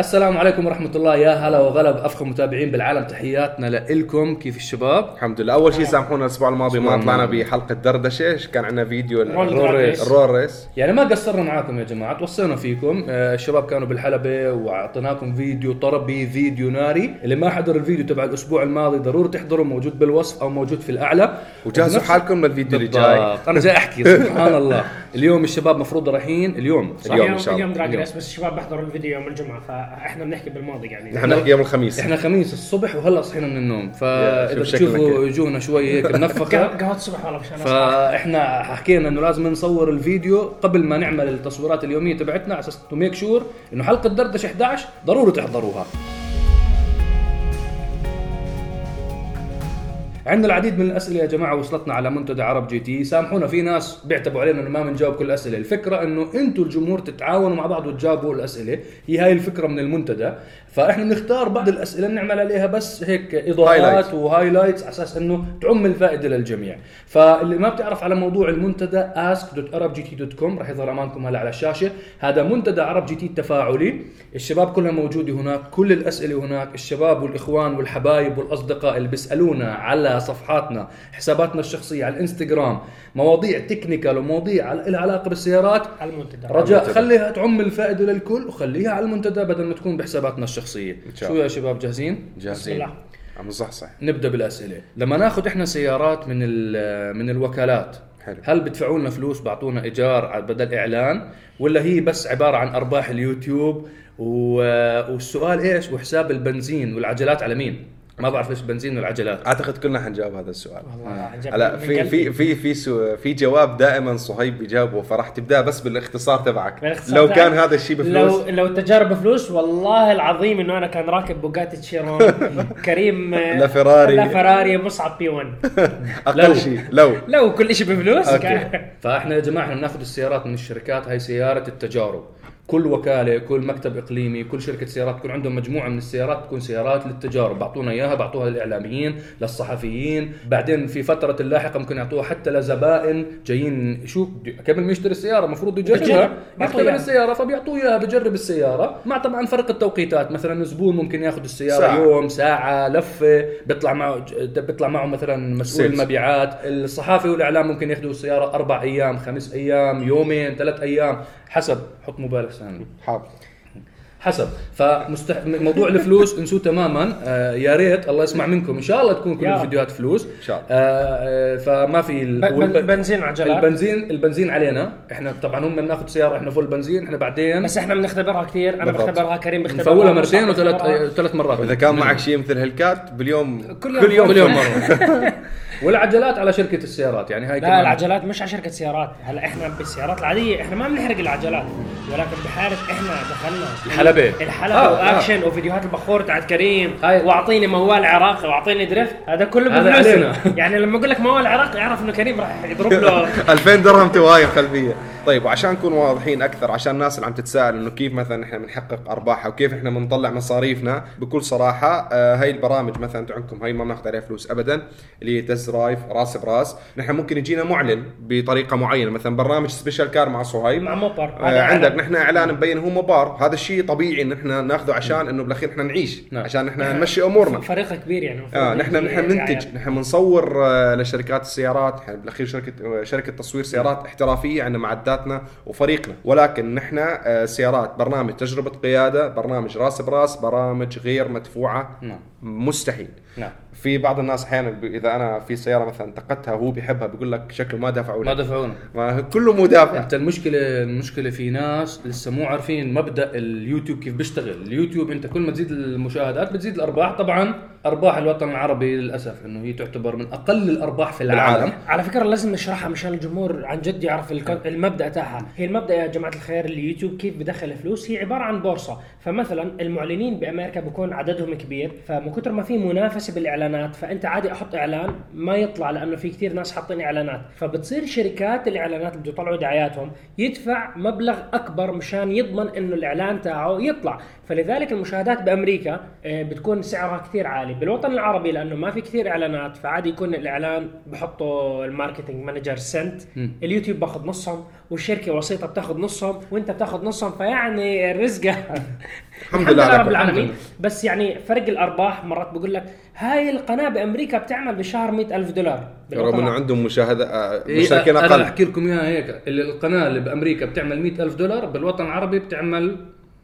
السلام عليكم ورحمة الله. يا هلا وغلا بأفخم متابعين بالعالم. تحياتنا لإلكم. كيف الشباب؟ الحمد لله. أول شيء سامحونا الأسبوع الماضي ما الأسبوع طلعنا الماضي. بحلقة دردشة. كان عندنا فيديو؟ roll roll race. ال roll race. يعني ما قصرنا معاكم يا جماعة توصينا فيكم. آه، الشباب كانوا بالحلبة وأعطيناكم فيديو طربي فيديو ناري. اللي ما حضر الفيديو تبع الأسبوع الماضي ضروري تحضره موجود بالوصف أو موجود في الأعلى. وجهزوا حالكم للفيديو اللي جاي. بالضبط. أنا جاي أحكي سبحان الله. اليوم الشباب مفروض رايحين اليوم صح؟ اليوم إن شاء الله. اليوم drag. race بس الشباب بحضروا الفيديو يوم الجمعة فاحنا بنحكي بالماضي يعني نحن نحكي يوم الخميس إحنا خميس الصبح وهلا صحينا من النوم فإذا تشوفوا. وجوهنا شوي هيك منفخة قهوه الصبح والله مشان فإحنا حكينا إنه لازم نصور الفيديو قبل ما نعمل التصويرات اليومية تبعتنا على أساس to make sure إنه حلقة دردشة 11 ضروري تحضروها عندنا العديد من الأسئلة يا جماعة وصلتنا على منتدى عرب جي تي. سامحونا في ناس بيعتبوا علينا إنه ما بنجاوب كل الاسئله الفكرة إنه أنتم الجمهور تتعاونوا مع بعض وتجاوبوا الأسئلة. هي هاي الفكرة من المنتدى. فاحنا بنختار بعض الأسئلة نعمل عليها بس هيك إضاءات. و highlights على أساس إنه تعم الفائدة للجميع. فاللي ما بتعرف على موضوع المنتدى ask.arabgt.com راح يظهر أمامكم هلا على الشاشة. هذا منتدى عرب جي تي التفاعلي. الشباب كلها موجودة هناك كل الأسئلة هناك. الشباب والإخوان والحبايب والأصدقاء اللي بيسألونا على صفحاتنا حساباتنا الشخصية على الإنستغرام مواضيع تكنيكال ومواضيع لها علاقة بالسيارات. على المنتدى. رجاء المنتدى. خليها تعم الفائدة للكل وخليها على المنتدى بدل ما تكون بحساباتنا الشخصية. شاء شو. يا شباب جاهزين؟ جاهزين. عم نصحصح نبدأ بالأسئلة. لما ناخذ إحنا سيارات من من الوكالات حلو. هل بتدفعوا لنا فلوس بعطونا إيجار بدل إعلان ولا هي بس عبارة عن أرباح اليوتيوب؟ و... والسؤال إيش؟ وحساب البنزين والعجلات على مين؟ ما بعرف إيش البنزين والعجلات. أعتقد كلنا حنجاوب هذا السؤال. والله هلا في. في في في سو- في جواب دائما صهيب بيجاوبه فراح تبدأ بس بالاختصار تبعك. بالاختصار لو. كان هذا الشيء بفلوس. لو لو التجارب بفلوس والله العظيم إنه أنا كان راكب بوجاتي تشيرون. كريم لا فيراري. لا فيراري مصعب P 1 لو. أقل شيء لو. لو كل شيء بفلوس. فإحنا يا جماعة إحنا بناخذ السيارات من الشركات هاي سيارة التجارب. كل وكالة كل مكتب إقليمي كل شركة سيارات تكون عندهم مجموعة من السيارات تكون سيارات للتجارب. بعطونا إياها بعطوها للإعلاميين للصحفيين. بعدين في فترة اللاحقة ممكن يعطوها حتى لزبائن جايين شو قبل ما يشتري السيارة المفروض يجربها. يختبر إياها. السياره فبيعطوه إياها بجرب السيارة. مع طبعا فرق التوقيتات. مثلا الزبون ممكن ياخذ السيارة ساعة. يوم ساعة لفة بيطلع معه بيطلع معه مثلا مسؤول. المبيعات الصحافة والإعلام ممكن ياخذوا السيارة أربع أيام خمس أيام يومين ثلاث أيام حسب حط موبايلك سامي حاضر. حسب. فمستح... موضوع الفلوس انسوه تماما. آه يا ريت الله يسمع منكم. إن شاء الله تكون كل. الفيديوهات فلوس. إن شاء الله. آه آه فما في ال... ب- بن- بنزين وعجلات. البنزين البنزين علينا. إحنا طبعا هم بناخذ سيارة إحنا فول بنزين إحنا بعدين بس إحنا بنختبرها كثير. أنا بالضبط. بختبرها كريم بختبرها. نفولها مرتين وثلاث. ثلاث مرات. واذا كان معك شيء مثل Hellcat باليوم كل يوم كل يوم كل يوم مرة. والعجلات على شركة السيارات يعني هاي لا كمان. العجلات مش على شركة سيارات. هلا إحنا بالسيارات العادية إحنا ما بنحرق العجلات ولكن بحاله إحنا دخلنا. الحلبة. الحلبة آه، وأكشن وفيديوهات البخور تاعت كريم هاي- وأعطيني موال عراقي وأعطيني drift هذا كله علينا. يعني لما أقول لك موال عراقي أعرف إنه كريم راح يضرب له 2000 درهم تواير خلفيه طيب وعشان نكون واضحين أكثر عشان الناس اللي عم تتساءل إنه كيف مثلا إحنا بنحقق ارباح أو كيف إحنا بنطلع مصاريفنا بكل صراحة آه هاي البرامج مثلا أنتم عندكم هاي ما بناخذ عليها فلوس ابدا اللي هي test drive راس براس. نحن ممكن يجينا معلن بطريقة معينة مثلا برنامج special car مع صهيب مع موبر آه عندك نحن إعلان مبين هو مبار هذا الشيء طبيعي إن إحنا ناخذه عشان إنه بالأخير إحنا نعيش نعم. عشان إحنا نمشي أمورنا. فريق كبير يعني. آه نحن نحن بننتج يعني. نحن بنصور آه، لشركات السيارات. بالأخير شركة آه، شركة تصوير سيارات احترافية عندنا معداتنا وفريقنا. ولكن نحن آه، سيارات برنامج تجربة قيادة برنامج راس برأس برامج غير مدفوعة. نعم. مستحيل. نعم. في بعض الناس أحيانا ب- إذا أنا في سيارة مثلا انتقدتها وهو بيحبها بيقول لك شكله ما دفعوا ما لي دفعونا ما كله مو دافع. أنت المشكلة المشكلة في ناس لسه مو عارفين مبدأ اليوتيوب كيف بيشتغل. اليوتيوب أنت كل ما تزيد المشاهدات بتزيد الأرباح. طبعا أرباح الوطن العربي للأسف إنه هي تعتبر من أقل الأرباح في العالم. بالعالم. على فكرة لازم نشرحها مشان الجمهور عن جد يعرف الك- المبدأ تاعها. هي المبدأ يا جماعة الخير اليوتيوب كيف بدخل فلوس؟ هي عبارة عن بورصة. فمثلا المعلنين بأمريكا بكون عددهم كبير فمن كثر ما في منافسة بالإعلانات فأنت عادي أحط إعلان ما يطلع لأنه في كثير ناس حاطين إعلانات. فبتصير شركات الإعلانات اللي يطلعوا دعاياتهم يدفع مبلغ أكبر مشان يضمن إنه الإعلان تاعه يطلع. فلذلك المشاهدات بأمريكا آه، بتكون سعرها كثير عالي. بالوطن العربي لأنه ما في كثير إعلانات فعادي يكون الإعلان بحطوا ال marketing manager cent اليوتيوب باخذ نصهم. والشركة وسيطه بتاخذ نصهم وانت بتاخذ نصهم فيعني رزقه الحمد لله رب العالمين. بس يعني فرق الأرباح مرات بقول لك هاي القناة بأمريكا بتعمل بالشهر مئة ألف دولار رغم إنه عندهم مشاهدة آه، إيه، أنا أقل. أحكي لكم إياها هيك. اللي القناة اللي بأمريكا بتعمل مئة ألف دولار بالوطن العربي بتعمل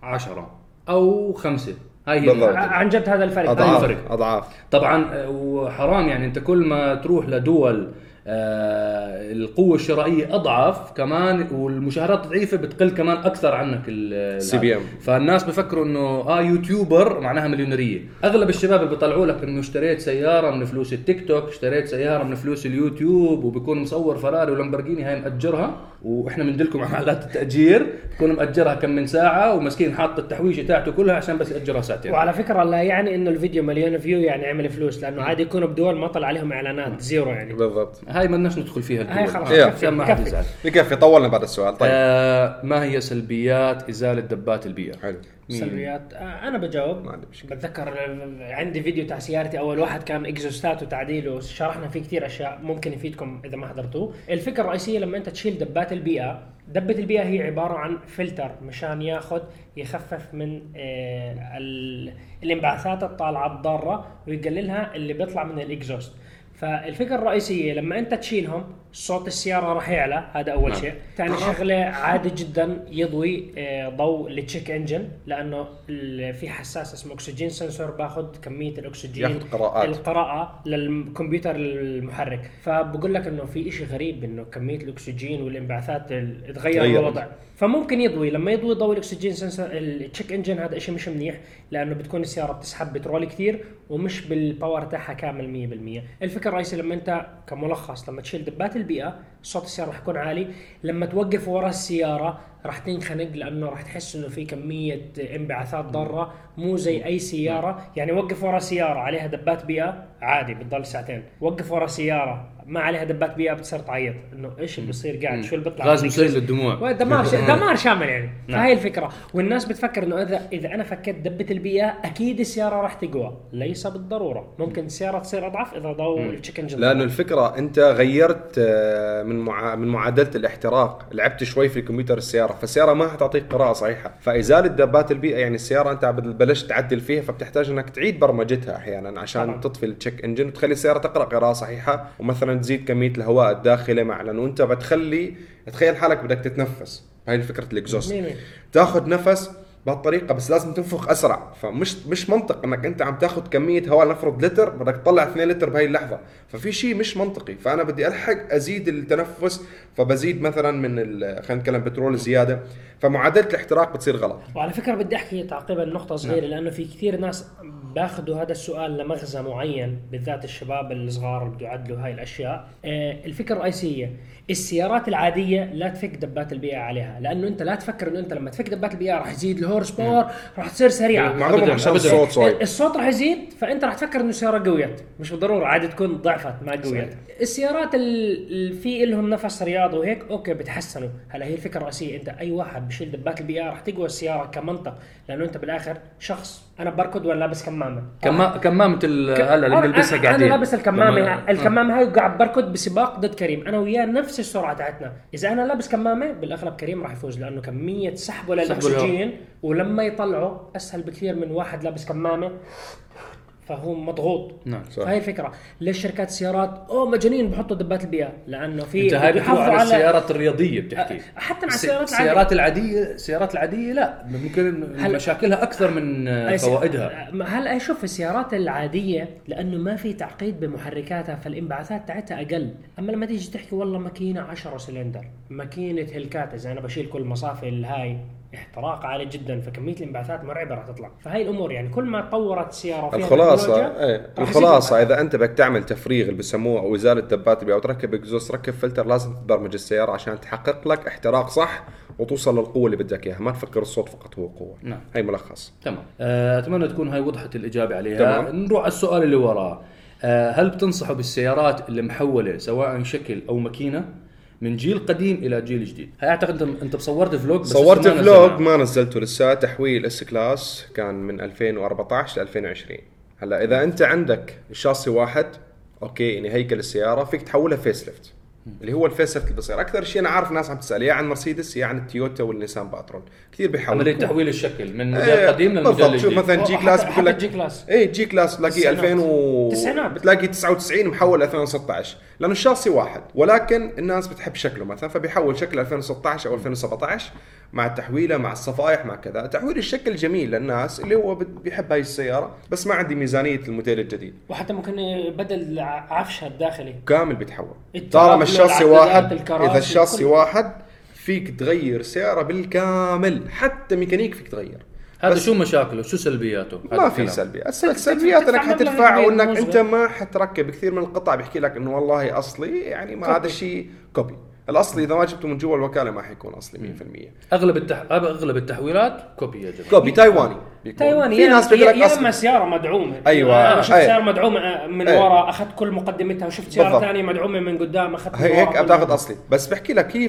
عشرة أو خمسة. هاي بالضبط. عن جد هذا الفرق. أضعاف الفرق. أضعاف. طبعا آه، وحرام يعني أنت كل ما تروح لدول آه القوة الشرائية أضعف كمان والمشاهدات ضعيفة بتقل كمان أكثر عنك ال- CBM. فالناس بفكروا إنه آه يوتيوبر معناها مليونيرية. أغلب الشباب اللي بيطلعوا لك إنه اشتريت سيارة من فلوس التيك توك اشتريت سيارة من فلوس اليوتيوب وبيكون مصور فراري ولامبرجيني هاي مأجرها. وإحنا بندلكم على محلات التأجير بكون مأجرها كم من ساعة ومسكين حاط التحويشة تاعته كلها عشان بس يأجرها ساعتين وعلى فكرة لا يعني إنه الفيديو مليون view يعني عمل فلوس لأنه عادي يكونوا بدول ما طلع عليهم إعلانات zero يعني بالضبط هاي ما بدناش ندخل فيها هاي الدول. خلاص إيه. كفي- عشان ما حد. يزعل بكفي طولنا بعد السؤال طيب آه ما هي سلبيات إزالة دبات البيئة؟ حلو سلبيات آه، أنا بجاوب. ما عندي مشكلة. بتذكر عندي فيديو تاع سيارتي أول واحد كان exhaust ات وتعديل وشرحنا فيه كثير أشياء ممكن يفيدكم إذا ما حضرتوه. الفكرة الرئيسية لما أنت تشيل دبات البيئة دبة البيئة هي عبارة عن فلتر مشان ياخذ يخفف من آه، ال- الانبعاثات الطالعة الضارة ويقللها اللي بيطلع من ال exhaust. فالفكرة الرئيسية لما أنت تشيلهم صوت السيارة راح يعلى هذا أول نعم. شيء ثاني شغلة عادي جدا يضوي آه، ضوء ال check engine لأنه ال- في حساس اسمه oxygen sensor باخذ كمية الأكسجين ياخذ قراءات. القراءة للكمبيوتر المحرك فبقول لك إنه في إشي غريب إنه كمية الأكسجين والانبعاثات ال- تغير تغير. الوضع فممكن يضوي. لما يضوي ضوء ال oxygen sensor ال check engine هذا إشي مش منيح لأنه بتكون السيارة بتسحب بترول كثير ومش بال power تاعها كامل 100% الفكرة الرئيسية لما أنت كملخص لما تشيل دبات البيئة صوت السيارة راح يكون عالي. لما توقف ورا السيارة راح تنخنق لأنه راح تحس إنه في كمية انبعاثات ضارة مو زي أي سيارة. يعني وقف ورا سيارة عليها دبات بيئة؟ عادي بتضل ساعتين. وقف ورا سيارة ما عليها دبات بيئة بتصير تعيط. إنه إيش اللي بيصير؟ قاعد شو اللي بيطلع؟ غاز مسيل ال exhaust؟ للدموع دمار ش... دمار شامل يعني. نعم. فهي الفكرة. والناس بتفكر إنه اذا إذا أنا فكيت دبة البيئة أكيد السيارة راح تقوى. ليس بالضرورة. ممكن السيارة تصير أضعف إذا ضوء ال check engine لأنه الفكرة أنت غيرت آه، من مع... من معادلة الاحتراق. لعبت شوي في كمبيوتر السيارة. فالسيارة ما حتعطيك قراءة صحيحة. فإزالة دبات البيئة يعني السيارة أنت بلشت تعدل فيها فبتحتاج إنك تعيد برمجتها أحيانا عشان طبعاً. تطفي ال check engine وتخلي السيارة تقرأ قراءة صحيحة. ومثلا تزيد كمية الهواء الداخلي مع لأنه انت بتخلي تخيل حالك بدك تتنفس. هاي فكره الاكزوست. تاخذ نفس بهالطريقة بس لازم تنفخ أسرع. فمش مش منطق إنك أنت عم تاخذ كمية هواء نفرض لتر بدك تطلع 2 لتر بهي اللحظة. ففي شيء مش منطقي. فأنا بدي ألحق أزيد التنفس فبزيد مثلا من ال- خلينا نتكلم بترول زيادة. فمعادلة الاحتراق بتصير غلط. وعلى فكرة بدي أحكي تعقيبا نقطة صغيرة لأنه في كثير ناس باخذوا هذا السؤال لمغزى معين بالذات الشباب الصغار اللي بده يعدلوا هاي الأشياء. آه، الفكرة الرئيسية السيارات العادية لا تفك دبات البيئة عليها لأنه أنت لا تفكر إنه أنت لما تفك دبات البيئة راح يزيد ال horse power راح تصير سريعة. معظمهم عشان أبداً. الصوت صاير الصوت راح يزيد فأنت راح تفكر إنه السيارة قويت مش بالضرورة عادي تكون ضعفت ما قويت السيارات اللي في لهم نفس رياضي وهيك okay بتحسنوا. هلا هي الفكرة الرئيسية أنت أي واحد بشيل دبات البيئه راح تقوى السيارة كمنطق لأنه أنت بالآخر شخص أنا بركض ولا لابس كمامة. كما كمامة ال- هلا اللي أنا- قاعدين أنا لابس الكمامة كمان- الكمامة هاي وقاعد بركض بسباق ضد كريم. أنا وياه نفس السرعة تاعتنا. إذا أنا لابس كمامة بالأغلب كريم راح يفوز لأنه كمية سحبه للاكسجين ولما يطلعه أسهل بكثير من واحد لابس كمامة. فهو مضغوط. نعم. صح. فهي الفكرة ليش شركات السيارات؟ أوه مجانين بحطوا دبات البيئة. لأنه في أنت هاي بتروح على السيارات الرياضية بتحكي. حتى مع الس- السيارات العادية. السيارات العادية السيارات العادية لا. ممكن هل- مشاكلها أكثر من فوائدها. هلا شوف السيارات العادية لأنه ما في تعقيد بمحركاتها فالانبعاثات تاعتها أقل. أما لما تيجي تحكي والله ماكينة 10 سلندر ماكينة هلكات اذا أنا بشيل كل مصافي الهاي. احتراق عالي جدا فكمية الانبعاثات مرعبة راح تطلع. فهاي الأمور يعني كل ما تطورت السياره وفيها الخلاصة إيه. الخلاصة إذا أنت بدك تعمل تفريغ اللي بسموه أو إزالة دبات أو تركب exhaust ركب فلتر لازم تبرمج السيارة عشان تحقق لك احتراق صح وتوصل للقوة اللي بدك إياها. ما تفكر الصوت فقط هو قوة. نعم. هي ملخص. تمام. آه، أتمنى تكون هاي وضحت الإجابة عليها. تمام. نروح على السؤال اللي وراه. آه، هل بتنصحوا بالسيارات اللي محوله سواء شكل أو ماكينة؟ من جيل قديم إلى جيل جديد. هاي أعتقد انت أنت بصورت vlog بس صورت vlog. ما نزلته لسه تحويل S-Class كان من 2014 ل 2020 هلا إذا أنت عندك chassis واحد okay يعني هيكل السيارة فيك تحولها facelift اللي هو ال facelift اللي بصير. أكثر شيء أنا عارف ناس عم تسأل يا عن مرسيدس يا عن التويوتا والنيسان باترول. كثير بيحاولوا عمليه تحويل الشكل من موديل إيه، قديم للموديل بالضبط. شوف مثلا G-Class بقول لك G-Class. إيه G-Class تلاقيه تسعينات. 2000 و تسعينات. بتلاقي 99 محول 2016 لأنه ال chassis واحد ولكن الناس بتحب شكله مثلا فبيحول شكل 2016 أو 2017 مع التحويله مع الصفائح مع كذا. تحويل الشكل جميل للناس اللي هو بيحب هاي السيارة بس ما عندي ميزانية الموديل الجديد. وحتى ممكن بدل عفشها الداخلي. كامل بيتحول. طالما ال chassis واحد إذا ال chassis واحد فيك تغير سيارة بالكامل. حتى ميكانيك فيك تغير. هذا شو مشاكله؟ شو سلبياته؟ ما في. سلبيات. الس- السلبيات انك حتدفع وإنك أنت. ما حتركب كثير من القطع. بيحكي لك إنه والله أصلي يعني ما. هذا الشيء copy. الاصلي إذا ما جبته من جوا الوكالة ما حيكون أصلي 100% أغلب التح... أغلب التحويلات copy يا جماعة copy تايواني بيكون. تايواني في ناس لك يا اما سيارة مدعومة أيوة. أنا شفت أي. سيارة مدعومة من أي. ورا أخذت كل مقدمتها وشفت سيارة. ثانية مدعومة من قدام أخذت هي هيك بتاخذ أصلي بس بحكي لك هي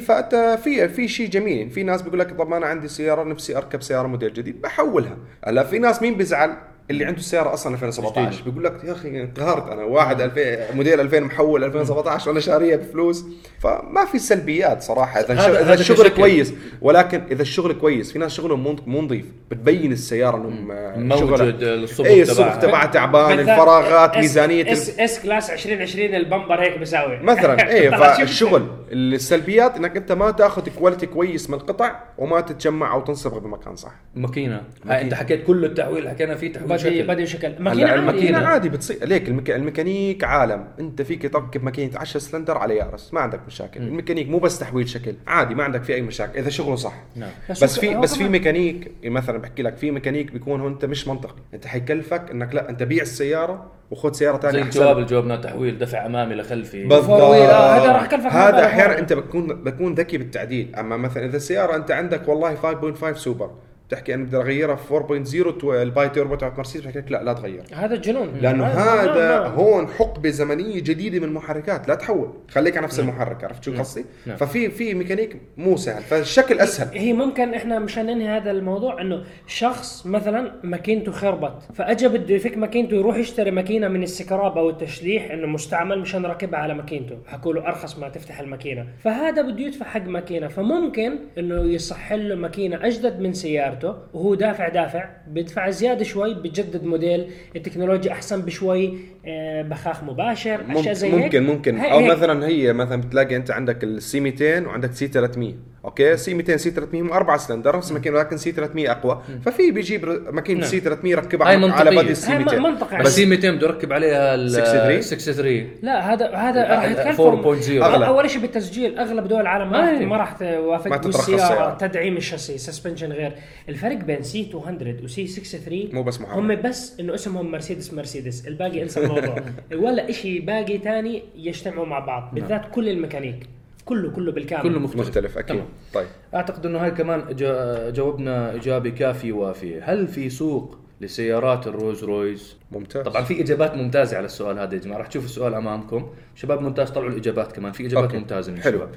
في في شيء جميل في ناس بيقول لك طب ما أنا عندي سيارة نفسي أركب سيارة موديل جديد بحولها هلا في ناس مين بيزعل اللي عنده سيارة أصلا 2017 بيقول لك يا أخي انقهرت أنا واحد 2000 موديل 2000 محول 2017 وأنا شاريها بفلوس. فما في سلبيات صراحة. إذا هذا- الشغل إذا هذا الشغل. كويس ولكن إذا الشغل كويس في ناس شغلهم مو نظيف. بتبين السيارة إنهم آه، موجود الصبغ اي الصبغ تبعها. تبعها تعبان الفراغات ميزانية اس S Class 2020 ال bumper هيك بساوي. مثلا شوف. فالشغل. السلبيات إنك أنت ما تأخذ quality كويس من القطع وما تتجمع أو تنصبغ بمكان صح. ماكينة. هاي أنت حكيت كل التحويل حكينا فيه تحويل بدي شكل. بدي شكل. ماكينة عادي. الماكينة عادي. عادي بتصير. ليك الميكا... الميكانيك عالم. أنت فيك تركب ماكينة 10 سلندر على ياريس. ما عندك مشاكل. الميكانيك مو بس تحويل شكل. عادي ما عندك فيه أي مشاكل. إذا شغله صح. نعم. بس في بس في ميكانيك مثلا بحكي لك في ميكانيك بيكون هو أنت مش منطقي. أنت حيكلفك إنك لا أنت بيع السيارة وخذ سيارة زي ثانية الجواب اللي جاوبناه تحويل دفع أمامي لخلفي. بالضبط. آه، هذا راح يكلفك هذا أحيانا. أنت بتكون بتكون ذكي بالتعديل. أما مثلا إذا السيارة أنت عندك والله 5.5 سوبر تحكي أنا بدي أغيرها في 4.0 تو- ال bi-turbo تبعت مرسيدس بحكي لك لا لا تغير. هذا جنون. لأنه هذا- هذا. هون حقبة زمنية جديدة من المحركات. لا تحول. خليك على نفس المحرك عرفت شو قصدي؟ نعم. ففي في ميكانيك مو سهل. فالشكل أسهل. هي ممكن إحنا مشان ننهي هذا الموضوع إنه شخص مثلا ماكينته خربت فاجى بده يفك ماكينته يروح يشتري ماكينة من السكراب أو التشليح إنه مستعمل مشان يركبها على ماكينته. حكوا له أرخص ما تفتح الماكينة. فهذا بده يدفع حق ماكينة. فممكن إنه يصح له ماكينة أجدد من سيارته. وهو دافع دافع بيدفع زيادة شوي بجدد موديل التكنولوجيا أحسن بشوي آه، بخاخ مباشر أشياء زي هيك ممكن ممكن أو. مثلا هي مثلا بتلاقي أنت عندك ال C 200 وعندك C 300 okay C 200 C 300 هم أربع سلندر نفس الماكينه ولكن C 300 أقوى. ففي بيجيب ماكينه نعم. C 300 هاي يركبها على منطقية. بدي ال C هاي 200 منطقة بس C 200 بده يركب عليها ال 63 63 لا هذا هذا راح ال يتكلفهم 4.0. أغلى. أول شيء بالتسجيل أغلب دول العالم ما ما راح توافق بالسياره سيارة. تدعيم الشاسي suspension غير. الفرق بين C 200 و C 63 مو بس محرك. هم بس إنه اسمهم مرسيدس مرسيدس. الباقي انسى الموضوع. ولا شيء باقي تاني يجتمعوا مع بعض بالذات كل الميكانيك. كله كله بالكامل. كله مختلف. مختلف أكيد. تمام. طيب. أعتقد إنه هاي كمان جا- جاوبنا إجابة كافية وافيه هل في سوق لسيارات الروز رويز؟ ممتاز. طبعا في إجابات ممتازة على السؤال هذا يا جماعة. راح تشوفوا السؤال أمامكم. شباب ممتاز طلعوا الإجابات كمان. في إجابات okay. ممتازة من حلو. الشباب.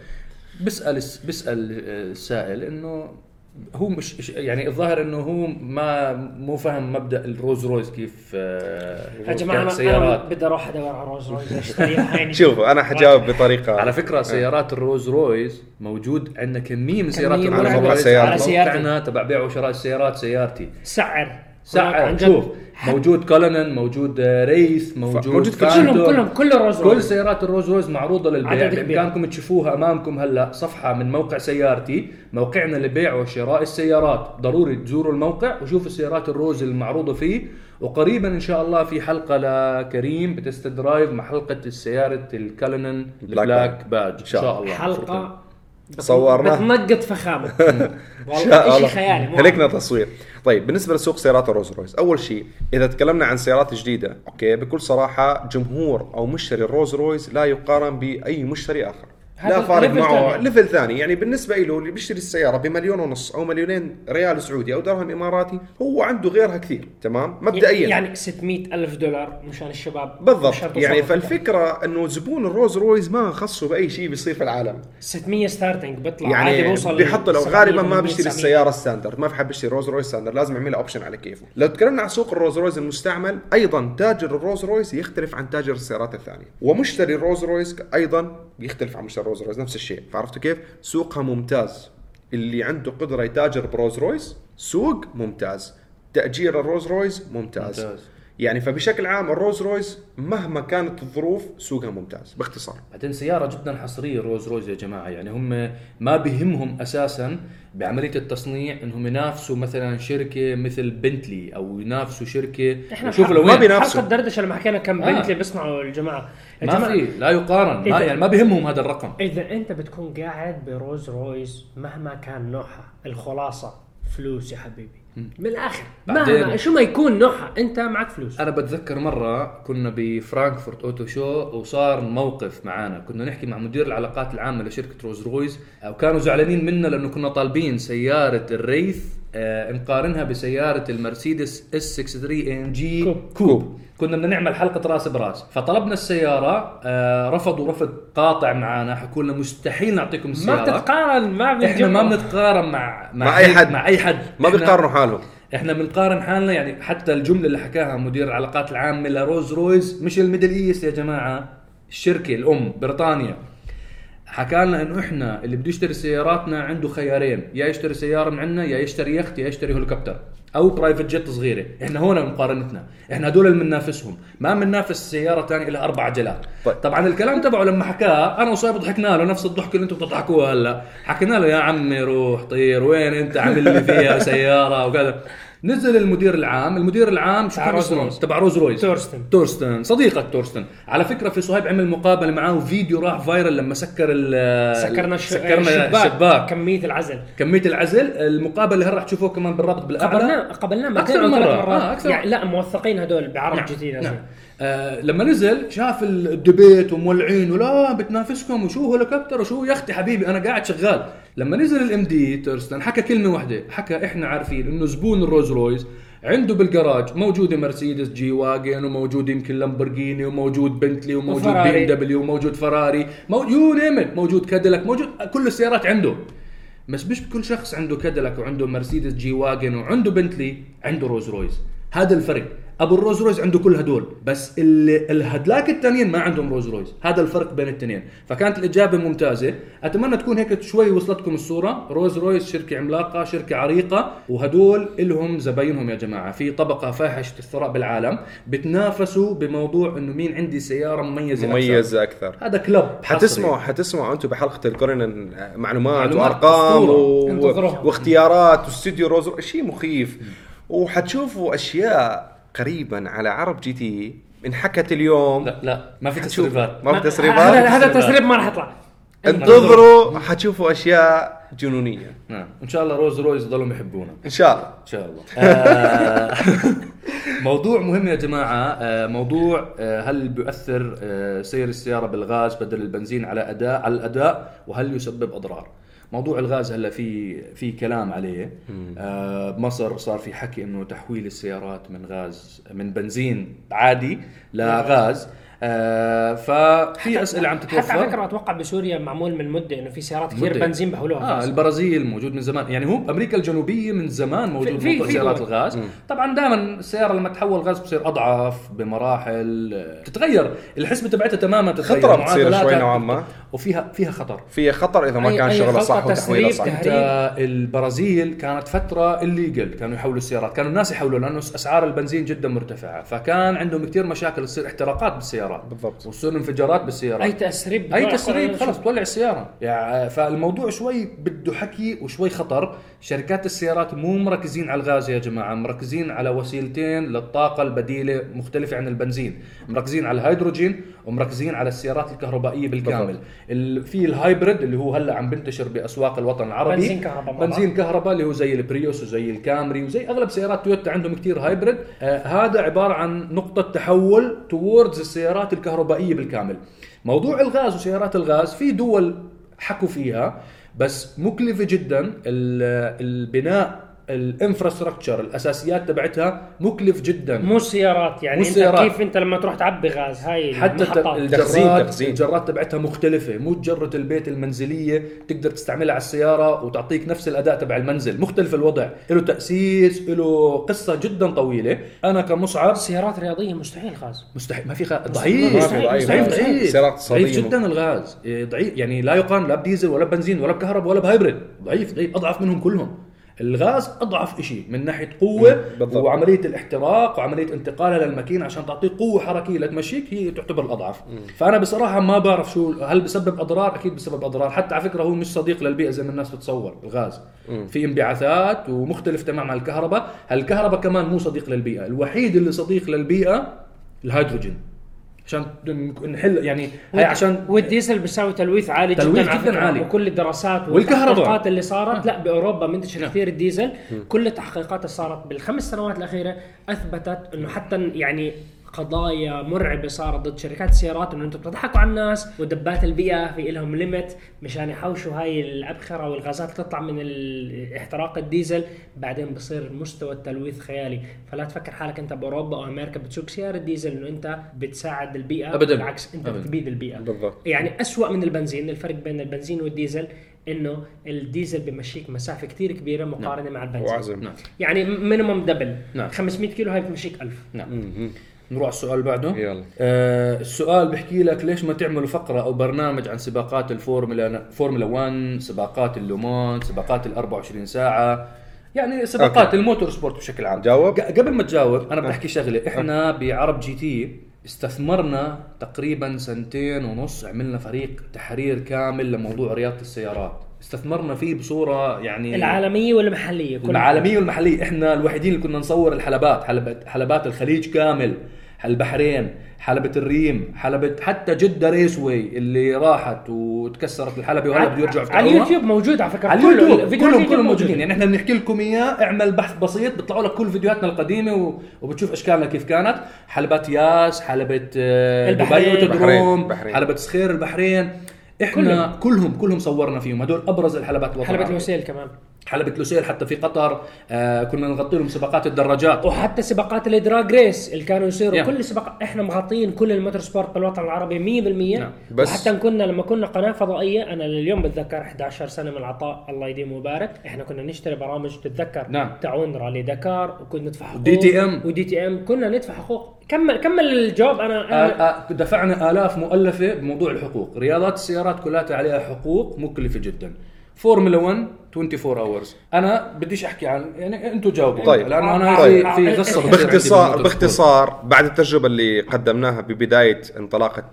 بسأل بسأل السائل إنه هو مش يعني الظاهر إنه هو ما مو فاهم مبدأ الروز رويز كيف آه، يا جماعة أنا سيارات. أنا بدي أروح أدور على روز رويز اشتريها يعني شوفوا أنا حجاوب بطريقه على فكرة سيارات الروز رويز موجود عندنا كمية من سيارات الروز على موقع رويز سيارتي. على. موقعنا تبع بيع وشراء السيارات سيارتي. سعر. جد. شوف موجود كولنن موجود ريث موجود موجود كل. كلهم كلهم كله روز كل سيارات الروز رويز معروضة للبيع عدد كبير. بامكانكم تشوفوها أمامكم هلا صفحة من موقع سيارتي موقعنا لبيع وشراء السيارات ضروري تزوروا الموقع وشوفوا السيارات الروز المعروضة فيه وقريبا إن شاء الله في حلقة لكريم ب test drive مع حلقة السيارة الكالنن black ال black badge إن شاء شاء الله حلقه صورناها. بتنقط فخامة والله الله. شيء خيالي هلكنا تصوير طيب بالنسبة لسوق سيارات الروز رويس أول شيء إذا تكلمنا عن سيارات جديدة okay بكل صراحة جمهور أو مشتري الروز رويس لا يقارن بأي مشتري آخر لا فارق معه. level ثاني. يعني بالنسبة له اللي بيشتري السيارة بمليون ونص أو مليونين ريال سعودي أو درهم إماراتي هو عنده غيرها كثير. تمام؟ مبدئيا. يعني 600 ألف دولار مشان الشباب بالضبط. يعني. فالفكرة إنه زبون الروز رويز ما خصه بأي شيء بيصير في العالم. 600 starting بيطلع عادي يعني بوصل بيحط 700 غالبا ما 800 بيشتري 900. السيارة standard ما في حد بيشتري روز رويس standard لازم يعملها option على كيفه. لو تكلمنا عن سوق الروز رويس المستعمل أيضا تاجر الروز رويس يختلف عن تاجر السيارات الثانية. ومشتري الروز رويس أيضا يختلف عن مشتري روز رويس نفس الشيء. فعرفتوا كيف؟ سوقها ممتاز. اللي عنده قدرة يتاجر بروز رويس سوق ممتاز. تأجير الروز رويس ممتاز, ممتاز. يعني فبشكل عام الروز رويس مهما كانت الظروف سوقها ممتاز باختصار. بعدين سيارة جدا حصرية روز رويز يا جماعة. يعني هم ما بهمهم أساسا بعملية التصنيع إنهم ينافسوا مثلا شركة مثل بنتلي أو ينافسوا إحنا شوفوا بحلقة- لو ما بينافسوا. حلقة دردشة لما حكينا كم آه. بنت اللي بيصنعوا الجماعة ما في لا يقارن ما يعني ما بهمهم هذا الرقم إذا أنت بتكون قاعد بروز رويس مهما كان نوعها الخلاصة فلوس يا حبيبي من الآخر. مهما شو ما يكون نوعها أنت معك فلوس. أنا بتذكر مرة كنا بفرانكفورت auto show وصار موقف معانا. كنا نحكي مع مدير العلاقات العامة لشركة روز رويز وكانوا زعلانين منا لأنه كنا طالبين سيارة الريث آه نقارنها بسيارة المرسيدس S 63 AMG coupe. coupe. كنا بدنا نعمل حلقة رأس براس. فطلبنا السيارة آه رفضوا رفض قاطع معانا حكوا لنا مستحيل نعطيكم ما السيارة. بتتقارن ما إحنا ما. بنتقارن مع مع أي حد. مع أي حد. ما بيقارنوا حالهم. إحنا بنقارن حالنا يعني حتى الجملة اللي حكاها مدير العلاقات العامة لروز رويز مش ال Middle East يا جماعة الشركة الأم بريطانيا. حكى لنا إنه إحنا اللي بده يشتري سياراتنا عنده خيارين يا يشتري سيارة من عندنا يا يشتري يخت يا يشتري هليكوبتر أو private jet صغيرة. إحنا هون مقارنتنا. إحنا هدول اللي بننافسهم ما بننافس سيارة ثانية لها أربع عجلات طيب. طبعا الكلام تبعه لما حكاه أنا وصايب ضحكنا له نفس الضحك اللي أنتم بتضحكوها هلأ. حكينا له يا عمي روح طير وين أنت؟ عامل لي فيها سيارة. وكذا. نزل المدير العام المدير العام شو تبع كان اسمه. تبع روز رويز تورستن. تورستن صديقك تورستن على فكرة في صهيب عمل مقابلة معاه وفيديو راح viral لما سكر ال سكرنا الش- سكرنا الشباك الشباك كمية العزل كمية العزل المقابلة اللي هل راح تشوفوه كمان بالرابط بالأعلى قبلناه قبلناه أكثر مرتين أو مرة. ثلاث مرات آه، أكثر. يعني لا موثقين هدول بعرب نعم. جديد نعم. آه لما نزل شاف ال debate ومولعين ولا بتنافسكم وشو هليكوبتر وشو يختي حبيبي أنا قاعد شغال لما نزل ال MD تورستن حكى كلمة واحدة حكى إحنا عارفين إنه زبون الروز رويز عنده بالجراج موجوده مرسيدس جي واجن وموجود يمكن لامبورجيني وموجود بنتلي وموجود بي إم دبليو وموجود فراري you name موجود كاديلاك موجود كل السيارات عنده. بس مش كل شخص عنده كاديلاك وعنده مرسيدس جي واجن وعنده بنتلي عنده روز رويز. هذا الفرق. أبو الروز رويز عنده كل هدول بس اللي الهدلاك التانيين ما عندهم روز رويز هذا الفرق بين الاثنين فكانت الإجابة ممتازة. أتمنى تكون هيك شوي وصلتكم الصورة. روز رويز شركة عملاقة شركة عريقة وهدول لهم زباينهم يا جماعة. في طبقة فاحشة الثراء بالعالم بتنافسوا بموضوع إنه مين عندي سيارة مميزة أكثر. مميزة أكثر. هذا كلب. حتسمعوا حتسمعوا أنتم بحلقة الكولينان معلومات, معلومات وأرقام. و... واختيارات واستديو روز شيء مخيف. وحتشوفوا أشياء قريبا على عرب جي تي انحكت اليوم. لا لا ما في. تسريبات. ما في تسريبات. هذا تسريب ما راح يطلع. انتظروا حتشوفوا أشياء جنونية. نعم. إن شاء الله روز رويز يضلوا يحبونا إن شاء الله. إن شاء الله. آه، موضوع مهم يا جماعة. آه، موضوع آه، هل بيؤثر سير السيارة بالغاز بدل البنزين على اداء على الأداء وهل يسبب أضرار؟ موضوع الغاز هلا في في كلام عليه. آه، بمصر صار في حكي إنه تحويل السيارات من غاز من بنزين عادي لغاز آه، ففي أسئلة عم تتوفر. حتى على فكرة أتوقع بسوريا معمول من مدة إنه في سيارات كثير مدة. بنزين بحولوها آه غاز. البرازيل موجود من زمان. يعني هو أمريكا الجنوبية من زمان موجود في- موضوع في سيارات دول. الغاز. طبعا دائما السيارة لما تحول غاز بتصير أضعف بمراحل. تتغير. الحسبة تبعتها تماما تتغير. خطرة بتصير شوي نوعاً ما. وفيها فيها خطر. في خطر إذا ما أي- كان أي شغلة صح وتحويله صح. البرازيل كانت فترة الليجل كانوا يحولوا السيارات. كانوا الناس يحولوا لأنه أسعار البنزين جدا مرتفعة. فكان عندهم كثير مشاكل تصير احتراقات بالسيارات. بالضبط. وتصير انفجارات بالسيارات. أي تسريب؟ أي تسريب خلص تولع السيارة. يعني فالموضوع شوي بده حكي وشوي خطر. شركات السيارات مو مركزين على الغاز يا جماعة مركزين على وسيلتين للطاقة البديلة مختلفة عن البنزين. مركزين على الهيدروجين ومركزين على السيارات الكهربائية بالكامل. ال- في ال hybrid اللي هو هلا عم بنتشر بأسواق الوطن العربي. بنزين كهرباء. بنزين كهرباء اللي هو زي البريوس وزي الكامري وزي أغلب سيارات تويوتا عندهم كتير hybrid. آه هذا عبارة عن نقطة تحول towards السيارات الكهربائية بالكامل. موضوع الغاز وسيارات الغاز في دول حكوا فيها بس مكلفة جدا ال- البناء ال infrastructure الأساسيات تبعتها مكلف جدا. مو السيارات يعني مو أنت السيارات. كيف أنت لما تروح تعبي غاز؟ هاي حتى الجرات تخزين. الجرات تبعتها مختلفة. مو جرة البيت المنزلية تقدر تستعملها على السيارة وتعطيك نفس الأداء تبع المنزل. مختلف الوضع. له تأسيس له قصة جدا طويلة. أنا كمصعب سيارات رياضية مستحيل غاز. مستحيل. ما في خ... ما ضعيف. ضعيف مستحيل، ضعيف. سيارات اقتصادية ضعيف جدا الغاز. إيه، ضعيف. يعني لا يقارن لا بديزل ولا بنزين ولا بكهرباء ولا بهايبريد. ضعيف ضعيف. أضعف منهم كلهم. الغاز أضعف شيء من ناحية قوة بالضبط. وعملية الاحتراق وعملية انتقالها للماكينه عشان تعطيك قوة حركية. لتمشيك هي تعتبر الأضعف. فأنا بصراحة ما بعرف شو هل بسبب أضرار؟ أكيد بسبب أضرار. حتى على فكرة هو مش صديق للبيئة زي ما الناس بتصور الغاز. في انبعاثات ومختلف تماما عن الكهرباء. الكهرباء كمان مو صديق للبيئة. الوحيد اللي صديق للبيئة الهيدروجين. عشان نحل يعني هي عشان والديزل بيساوي تلويث عالي تلويث جدا جداً. عالي. وكل الدراسات والكهرباء. والتحقيقات اللي صارت لا بأوروبا منتشر نعم. كثير الديزل كل التحقيقات اللي صارت بالخمس سنوات الأخيرة أثبتت إنه حتى يعني قضايا مرعبة صارت ضد شركات السيارات إنه أنتم بتضحكوا على الناس ودبات البيئة في لهم limit مشان يحوشوا هاي الأبخرة والغازات اللي تطلع من احتراق الديزل. بعدين بصير مستوى التلويث خيالي. فلا تفكر حالك أنت بأوروبا أو أمريكا بتسوق سيارة ديزل إنه أنت بتساعد البيئة أبداً. بالعكس أنت أبداً. بتبيد البيئة. بالضبط. يعني أسوأ من البنزين الفرق بين البنزين والديزل إنه الديزل بيمشيك مسافة كثير كبيرة مقارنة مع البنزين. وعزم. نعم يعني minimum double نعم. 500 كيلو هاي بتمشيك 1000 نعم. نروح على السؤال بعده. يلا. آه السؤال بيحكي لك ليش ما تعملوا فقرة أو برنامج عن سباقات الفورمولا فورمولا 1 سباقات اللومان سباقات ال 24 ساعة. يعني سباقات okay. ال motorsport بشكل عام. جاوب. قبل ما تجاوب أنا بدي أحكي شغلة. إحنا بعرب جي تي استثمرنا تقريبا سنتين ونص عملنا فريق تحرير كامل لموضوع رياضة السيارات. استثمرنا فيه بصورة يعني العالمية والمحلية كل العالمية والمحلية إحنا الوحيدين اللي كنا نصور الحلبات حلبات حلبات الخليج كامل البحرين حلبة الريم حلبة حتى جدة ريسوي اللي راحت وتكسرت الحلبة وهلا بده يرجعوا على. اليوتيوب موجود على فكرة على كله- اليوتيوب فيديوهات كلهم كلهم موجودة. موجودين يعني إحنا بنحكي لكم إياه اعمل بحث بسيط بيطلعوا لك كل فيديوهاتنا القديمة و- وبتشوف أشكالنا كيف كانت حلبات ياس حلبة آه، البحرين. دبي وتدروم البحرين. حلبة سخير البحرين إحنا كلهم. كلهم صورنا فيهم. هدول أبرز الحلبات الوطن حلبة. الوسيل كمان. حلبة لوسيل حتى في قطر آه كنا نغطي لهم سباقات الدراجات. وحتى سباقات ال drag race اللي كانوا يصيروا. نعم. كل سباق إحنا مغطين كل ال motorsport بالوطن العربي 100% نعم. بس- وحتى كنا لما كنا قناة فضائية أنا لليوم بتذكر 11 سنة من العطاء الله يديمه ويبارك. إحنا كنا نشتري برامج تتذكر. نعم. تعاون رالي دكار وكنا ندفع حقوق. و DTM. و DTM. كنا ندفع حقوق. كمل كمل الجواب. أنا, آه أنا آه دفعنا آلاف مؤلفة بموضوع الحقوق. رياضات السيارات كلها عليها حقوق مكلفة جدا. فورمولا 1 24 hours أنا بديش أحكي عن يعني أنتم جاوبوا. طيب. لأنه أنا طيب. في في قصة بتصير عندي باختصار باختصار بعد التجربة اللي قدمناها ببداية انطلاقة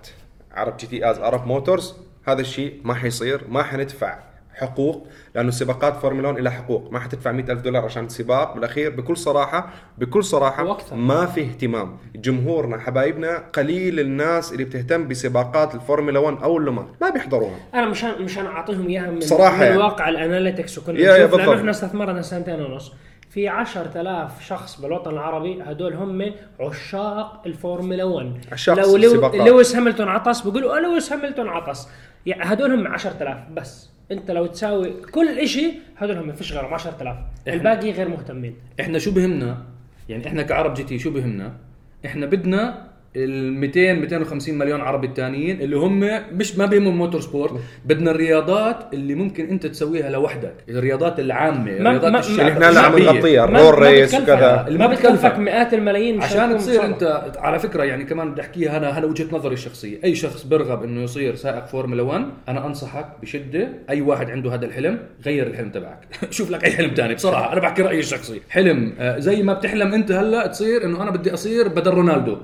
عرب جي تي as عرب موتورز هذا الشيء ما حيصير ما حندفع. حقوق لأنه سباقات فورمولا 1 لها حقوق. ما حتدفع 100 ألف دولار عشان سباق. بالأخير بكل صراحة بكل صراحة وأكثر. ما في اهتمام. جمهورنا حبايبنا قليل الناس اللي بتهتم بسباقات الفورمولا 1 أو اللومان ما بيحضروها. أنا مشان مشان اعطيهم إياها من, صراحة من يعني. واقع ال analytics وكنا يا- لأنه. إحنا استثمرنا سنتين ونص. في 10000 شخص بالوطن العربي هدول هم عشاق الفورمولا 1 عشاق لو لو. لويس هاملتون عطس بيقولوا أه لويس هاملتون عطس. يعني هدول هم 10000 بس. انت لو تساوي كل شيء هدول هم فيش غيرهم 10000 الباقي غير مهتمين. إحنا شو بهمنا؟ يعني إحنا كعرب جي تي شو بهمنا؟ إحنا بدنا ال 200 250 مليون عربي الثانيين اللي هم مش ما بيهمهم motorsport. بدنا الرياضات اللي ممكن انت تسويها لوحدك. الرياضات العامة الرياضات ما- الشعب- اللي إحنا هلا عم. نغطيها ال roll race وكذا اللي ما بتكلفك. مئات الملايين عشان تصير. انت على فكرة يعني كمان بدي احكيها أنا أنا وجهة نظري الشخصية. أي شخص برغب إنه يصير سائق فورمولا 1 أنا أنصحك بشدة أي واحد عنده هذا الحلم غير الحلم تبعك. شوف لك أي حلم ثاني بصراحه أنا بحكي رأيي الشخصي. حلم آه، زي ما بتحلم أنت هلأ تصير إنه أنا بدي أصير بدل رونالدو.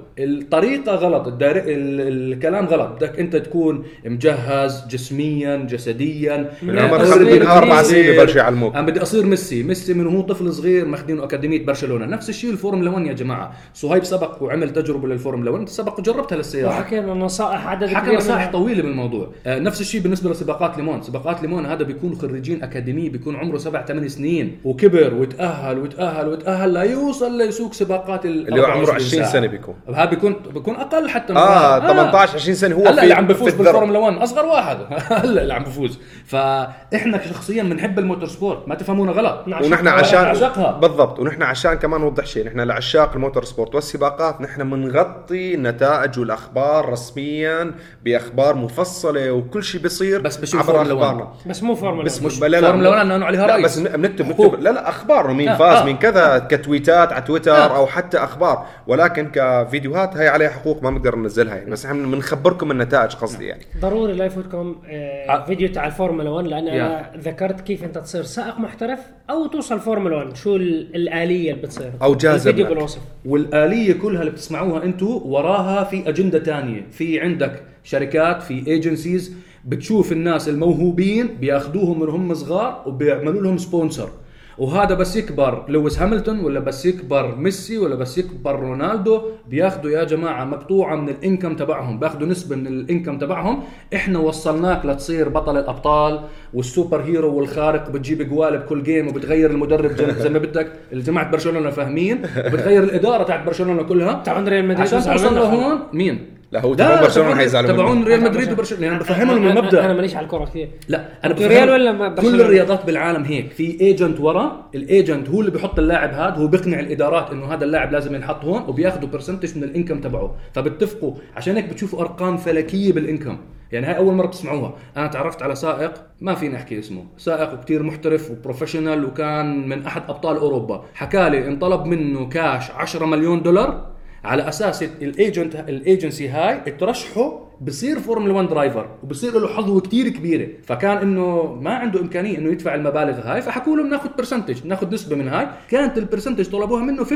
الطريقة غلط الدار... ال... الكلام غلط. بدك أنت تكون مجهز جسميا جسديا. من عمر من أربع سنين أصير- ببلشوا يعلموك. أنا بدي أصير ميسي. ميسي من هو طفل صغير ماخذينه أكاديمية برشلونة. نفس الشيء الفورمولا 1 يا جماعة. صهيب سبق وعمل تجربة للفورمولا 1 أنت سبق وجربتها للسيارة. وحكينا نصائح عدد حكى نصائح. طويلة بالموضوع آه نفس الشيء بالنسبة لسباقات لومان. سباقات لومان هذا بيكون خريجين أكاديمية بيكون عمره سبع ثمان سنين. وكبر وتأهل وتأهل وتأهل ليوصل ليسوق سباقات ال اللي هو عمره 24 20 ساعة. سنة بيكون. هذا بيكون بكون أقل حتى من آه هذا. 18 20 سنة هو هلا اللي عم بفوز. بالفورمولا 1 أصغر واحد هلا اللي عم بفوز فإحنا شخصيا بنحب ال motorsport ما تفهمونا غلط. ونحن عشان نعشقها. بالضبط ونحن عشان كمان نوضح شيء نحن لعشاق ال motorsport والسباقات نحن بنغطي النتائج والأخبار رسميا بأخبار مفصلة وكل شيء بيصير بس بشوف عبر فورمولا 1. أخبارنا بس مو فورمولا بس. مش لا لا فورمولا 1 لأنه عليها راي بس بنكتب حقوق. نكتب لا لا أخبار مين آه، فاز آه. مين كذا كتويتات على تويتر آه. أو حتى أخبار ولكن كفيديوهات هي عليها حقوق ما بنقدر ننزلها يعني. بس إحنا بنخبركم النتائج قصدي يعني. ضروري لا يفوتكم آه ع- فيديو تاع الفورمولا 1 لأن أنا ذكرت كيف أنت تصير سائق محترف أو توصل فورمولا 1 شو ال- الآلية اللي بتصير؟ أوجد الفيديو لك. بالوصف. والآلية كلها اللي بتسمعوها أنتم وراها في أجندة تانية. في عندك شركات في agencies بتشوف الناس الموهوبين بياخذوهم من هم صغار وبيعملوا لهم sponsor وهذا بس يكبر لويس هاملتون ولا بس يكبر ميسي ولا بس يكبر رونالدو بياخذوا يا جماعة مقطوعة من ال income تبعهم بياخذوا نسبة من ال income تبعهم إحنا وصلناك لتصير بطل الأبطال وال superhero والخارق بتجيب جوال بكل game وبتغير المدرب زي- ما بدك جماعة برشلونة فاهمين وبتغير الإدارة تاعت برشلونة كلها تبعون ريال مدريد عشان توصل. لهون مين؟ لا، هو تبعون برشلونة تبعون- حيزعلوا تبعون. ريال مدريد وبرشلونة. يعني بفهمهم أنا- المبدأ. أنا ماليش على الكره كثير. لا أنا بفهم ريال ولا ما- كل؟ الرياضات بالعالم هيك. في agent ورا ال agent هو اللي بيحط اللاعب هذا هو بيقنع الإدارات إنه هذا اللاعب لازم ينحط هون وبياخذوا percentage من ال income تبعه. فبتفقوا. عشان هيك بتشوفوا أرقام فلكية بال income. يعني هاي أول مرة بتسمعوها. أنا تعرفت على سائق ما فيني أحكي اسمه. سائق كتير محترف و professional وكان من أحد أبطال أوروبا. حكى لي انطلب منه كاش 10 مليون دولار. على أساس ال agent ال agency هاي ترشحه بصير فورمولا 1 driver وبصير له حظوه كتير كبيرة. فكان إنه ما عنده إمكانية إنه يدفع المبالغ هاي فحكوا له بناخذ percentage ناخذ نسبة من هاي. كانت ال percentage طلبوها منه 50%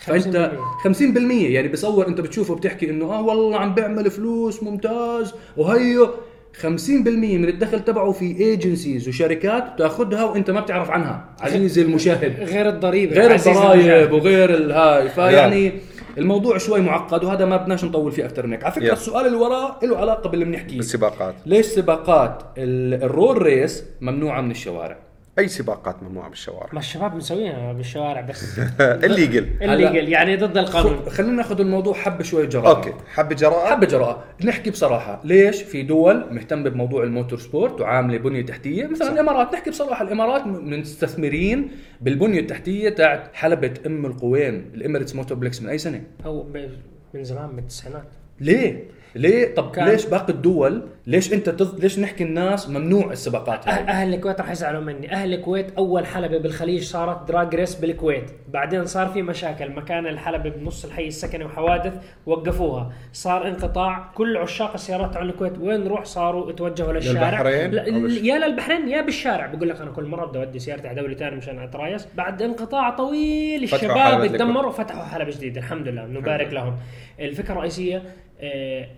فأنت 50% يعني بصور أنت بتشوفه بتحكي إنه آه والله عم بيعمل فلوس ممتاز وهيو 50% من الدخل تبعه في agencies وشركات تاخذها وأنت ما بتعرف عنها. عزيزي المشاهد. غير الضريبة. غير الضرائب. وغير الهاي فيعني الموضوع شوي معقد وهذا ما بدناش نطول فيه أكثر من هيك على فكرة يلا. السؤال اللي وراه له علاقة باللي بنحكيه. بالسباقات. ليش سباقات ال- ال roll race ممنوعة من الشوارع؟ أي سباقات ممنوعة بالشوارع؟ ما الشباب مسوينها بالشوارع بس. illegal اللي قال يعني ضد القانون. خلينا ناخذ الموضوع حبة شوي جراءة. okay. حب جراءة؟ حبة جراءة. نحكي بصراحة ليش في دول مهتمة بموضوع ال motorsport وعاملة بنية تحتية؟ مثلا الإمارات. نحكي بصراحة الإمارات مستثمرين بالبنية التحتية تاعت حلبة أم القوين ال Emirates Motorplex من أي سنة؟ هو من زمان من التسعينات. ليه؟ ليه؟ طب كان- ليش باقي الدول؟ ليش انت تض... ليش نحكي الناس ممنوع السباقات أه- هاي؟ أهل الكويت راح يزعلوا مني. أهل الكويت أول حلبة بالخليج صارت drag race بالكويت. بعدين صار في مشاكل. مكان الحلبة بنص الحي السكني وحوادث وقفوها. صار انقطاع. كل عشاق السيارات تاع الكويت وين نروح صاروا توجهوا للشارع. للبحرين بش- يا للبحرين يا بالشارع. بقول لك أنا كل مرة بدي أودي سيارتي على دوله ثانية مشان ات race بعد انقطاع طويل الشباب. تدمروا وفتحوا حلبة جديدة. الحمد لله. نبارك لهم. الفكرة الرئيسية آه،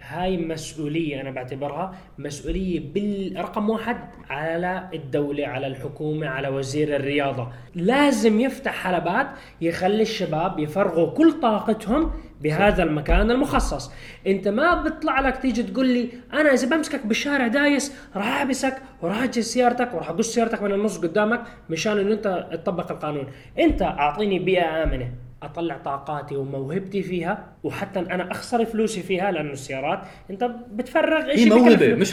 هاي مسؤولية أنا بعتبرها مسؤولية بالرقم واحد على الدولة على الحكومة على وزير الرياضة. لازم يفتح حلبات يخلي الشباب يفرغوا كل طاقتهم بهذا المكان المخصص. أنت ما بيطلع لك تيجي تقول لي أنا إذا بمسكك بالشارع دايس راح احبسك وراح أجي سيارتك وراح أقص سيارتك من النص قدامك مشان إنه أنت تطبق القانون. أنت أعطيني بيئة آمنة. أطلع طاقاتي وموهبتي فيها وحتى أنا أخسر فلوسي فيها لأنه السيارات. أنت بتفرغ شيء موهبة، بكلف- مش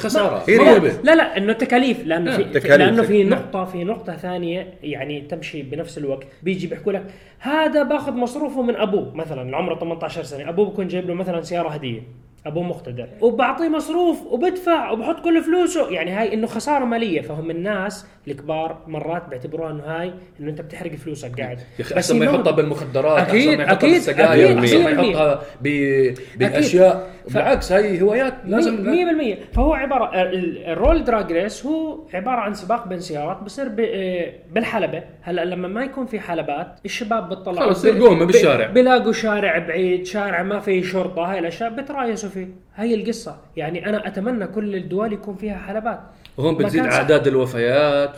هي ما- موهبة. لا لا إنه تكاليف. لأنه آه، في تكاليف. لأنه في. نقطة في نقطة ثانية يعني تمشي بنفس الوقت. بيجي بيحكوا لك هذا باخذ مصروفه من أبوه. مثلا عمره 18 سنة أبوه بكون جايب له مثلا سيارة هدية. أبوه مقتدر. وبعطيه مصروف وبدفع وبحط كل فلوسه. يعني هاي إنه خسارة مالية. فهم الناس الكبار مرات بيعتبروها إنه هاي إنه أنت بتحرق فلوسك قاعد يا أخي أحسن ما يحطها. بالمخدرات أكيد، أحسن ما يحطها بالسجاير احسن ما. يحطها. بالاشياء ف- بالعكس هي هوايات لازم لازم 100% فهو عبارة ال- ال roll drag race هو عبارة عن سباق بين سيارات بصير ب- آه، بالحلبة هلا لما ما يكون في حلبات الشباب بتطلعوا خلص ب- بالشارع. بيلاقوا شارع بعيد شارع ما فيه شرطة هاي الأشياء بت race وا فيه هي القصة يعني أنا أتمنى كل الدول يكون فيها حلبات وهون بتزيد. أعداد الوفيات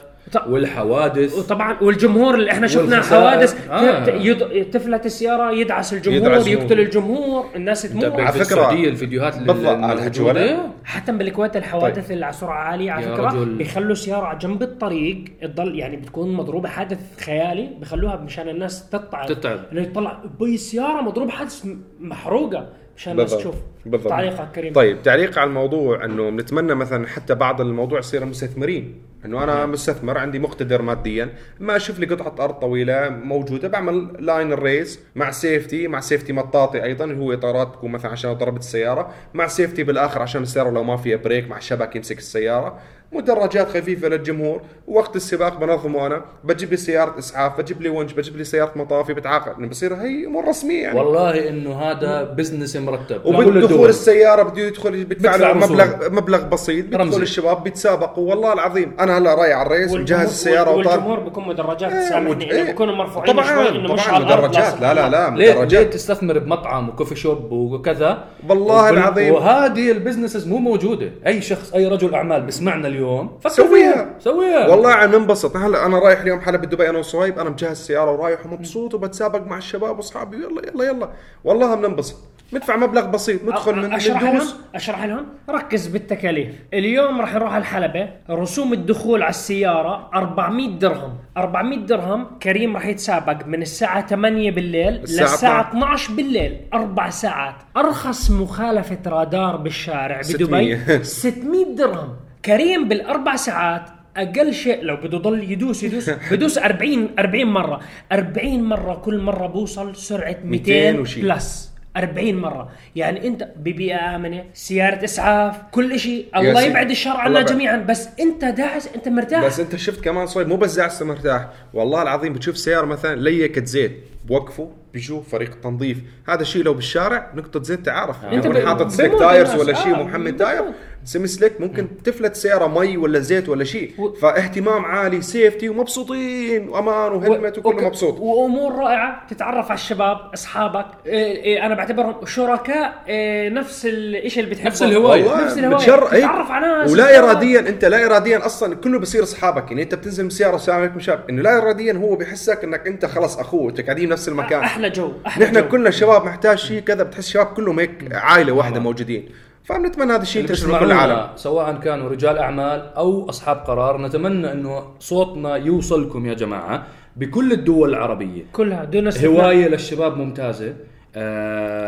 والحوادث وطبعا والجمهور اللي إحنا شفنا. حوادث آه. يد- تفلت السيارة يدعس الجمهور يدعسون. يقتل الجمهور الناس تموت على السعوديه الفيديوهات اللي؟ الموجودة حتى بالكويت الحوادث اللي على سرعة عالية على فكرة رجل. بيخلوا السيارة على جنب الطريق تضل يعني بتكون مضروبة حادث خيالي بيخلوها مشان الناس تتعب تتعب. إنه يطلع بي السيارة مضروب حادث محروقة مشان الناس. تشوف بالضبط. تعليقك كريم طيب تعليق على الموضوع إنه بنتمنى مثلا حتى بعض الموضوع يصير مستثمرين. إنه أنا مستثمر عندي مقتدر ماديا ما أشوف لي قطعة أرض طويلة موجودة بعمل line ال race مع safety مع safety مطاطي أيضا اللي هو إطارات تكون مثلا عشان ضربت السيارة مع safety بالآخر عشان السيارة لو ما فيها brake مع شبك يمسك السيارة. مدرجات خفيفة للجمهور. وقت السباق بنظمه أنا. بجيب لي سيارة إسعاف بجيب لي ونش بجيب لي سيارة مطافي بتعاقد. بصير هي أمور رسمية يعني. والله إنه هذا business مرتب. لكل الدول. السيارة بده يدخل يدفع بدفع له رسوم. مبلغ مبلغ بسيط رمزي. بيدخل الشباب بيتسابقوا والله العظيم أنا هلا رايح على ال race والجمهور- مجهز السيارة والجمهور وطالع بيكون مدرجات إيه، سامحني إيه. بيكونوا مرفوعين طبعاً، شوي إنه مش على مدرجات. لا، لا، لا. ليه ليه مدرجات. تستثمر بمطعم وكوفي شوب وكذا والله العظيم. وهذه البزنسز مو موجودة أي شخص أي رجل أعمال بسمعنا اليوم فكر سويها. فيها. سويها والله عم ننبسط هلا أنا رايح اليوم حلب دبي أنا وصهيب أنا مجهز السياره ورايح ومبسوط وبتسابق مع الشباب وأصحابي يلا يلا يلا والله بننبسط ندفع مبلغ بسيط ندخل من أشرح لهم؟ أشرح لهم؟ ركز بالتكاليف. اليوم راح نروح على الحلبة رسوم الدخول على السيارة 400 درهم. 400 درهم كريم راح يتسابق من الساعة 8 بالليل للساعة 12 بالليل. أربع ساعات. أرخص مخالفة رادار بالشارع بدبي 600. 600 درهم. كريم بالأربع ساعات أقل شيء لو بده يضل يدوس يدوس. بدوس 40 40 مرة. 40 مرة كل مرة بوصل سرعة 200, 200 وشي. plus. 40 مرة. يعني أنت ببيئه امنه سيارة إسعاف كل شيء. الله. يبعد الشر عنا. جميعا. بس أنت داعس أنت مرتاح. بس أنت شفت كمان صهيب مو بس داعس مرتاح. والله العظيم بتشوف سيارة مثلا leaked زيت بوقفوا بيشوف فريق التنظيف هذا الشيء لو بالشارع نقطة زيت تعرف أنت يكون ب- حاطط slick tires. ولا شيء آه، محمد. tire semi slick ممكن تفلت سيارة مي ولا زيت ولا شيء. فاهتمام عالي safety ومبسوطين وأمان وهلمت وكله وك- مبسوط. وأمور رائعة تتعرف على الشباب أصحابك. إيه إيه أنا بعتبرهم شركاء إيه نفس الشيء اللي بتحبه. نفس الهواية. والله نفس الهواية. بتشر- إيه. تتعرف على ناس. ولا اراديا أنت لا اراديا أصلا كله بصير أصحابك. يعني أنت بتنزل من السياره السلام عليكم شاب إنه لا اراديا هو بحسك إنك أنت خلص أخوه. أنت قاعدين بنفس المكان. أحلى جو أحلى نحن جو. كلنا شباب محتاج شيء كذا بتحس شباب كلهم هيك عائلة واحدة موجودين. فبنتمنى هذا الشيء ينتشر بكل بيسمعونا العالم سواء كانوا رجال أعمال أو أصحاب قرار نتمنى إنه صوتنا يوصلكم يا جماعة بكل الدول العربية. كلها دون استثناء. هواية للشباب ممتازة. آه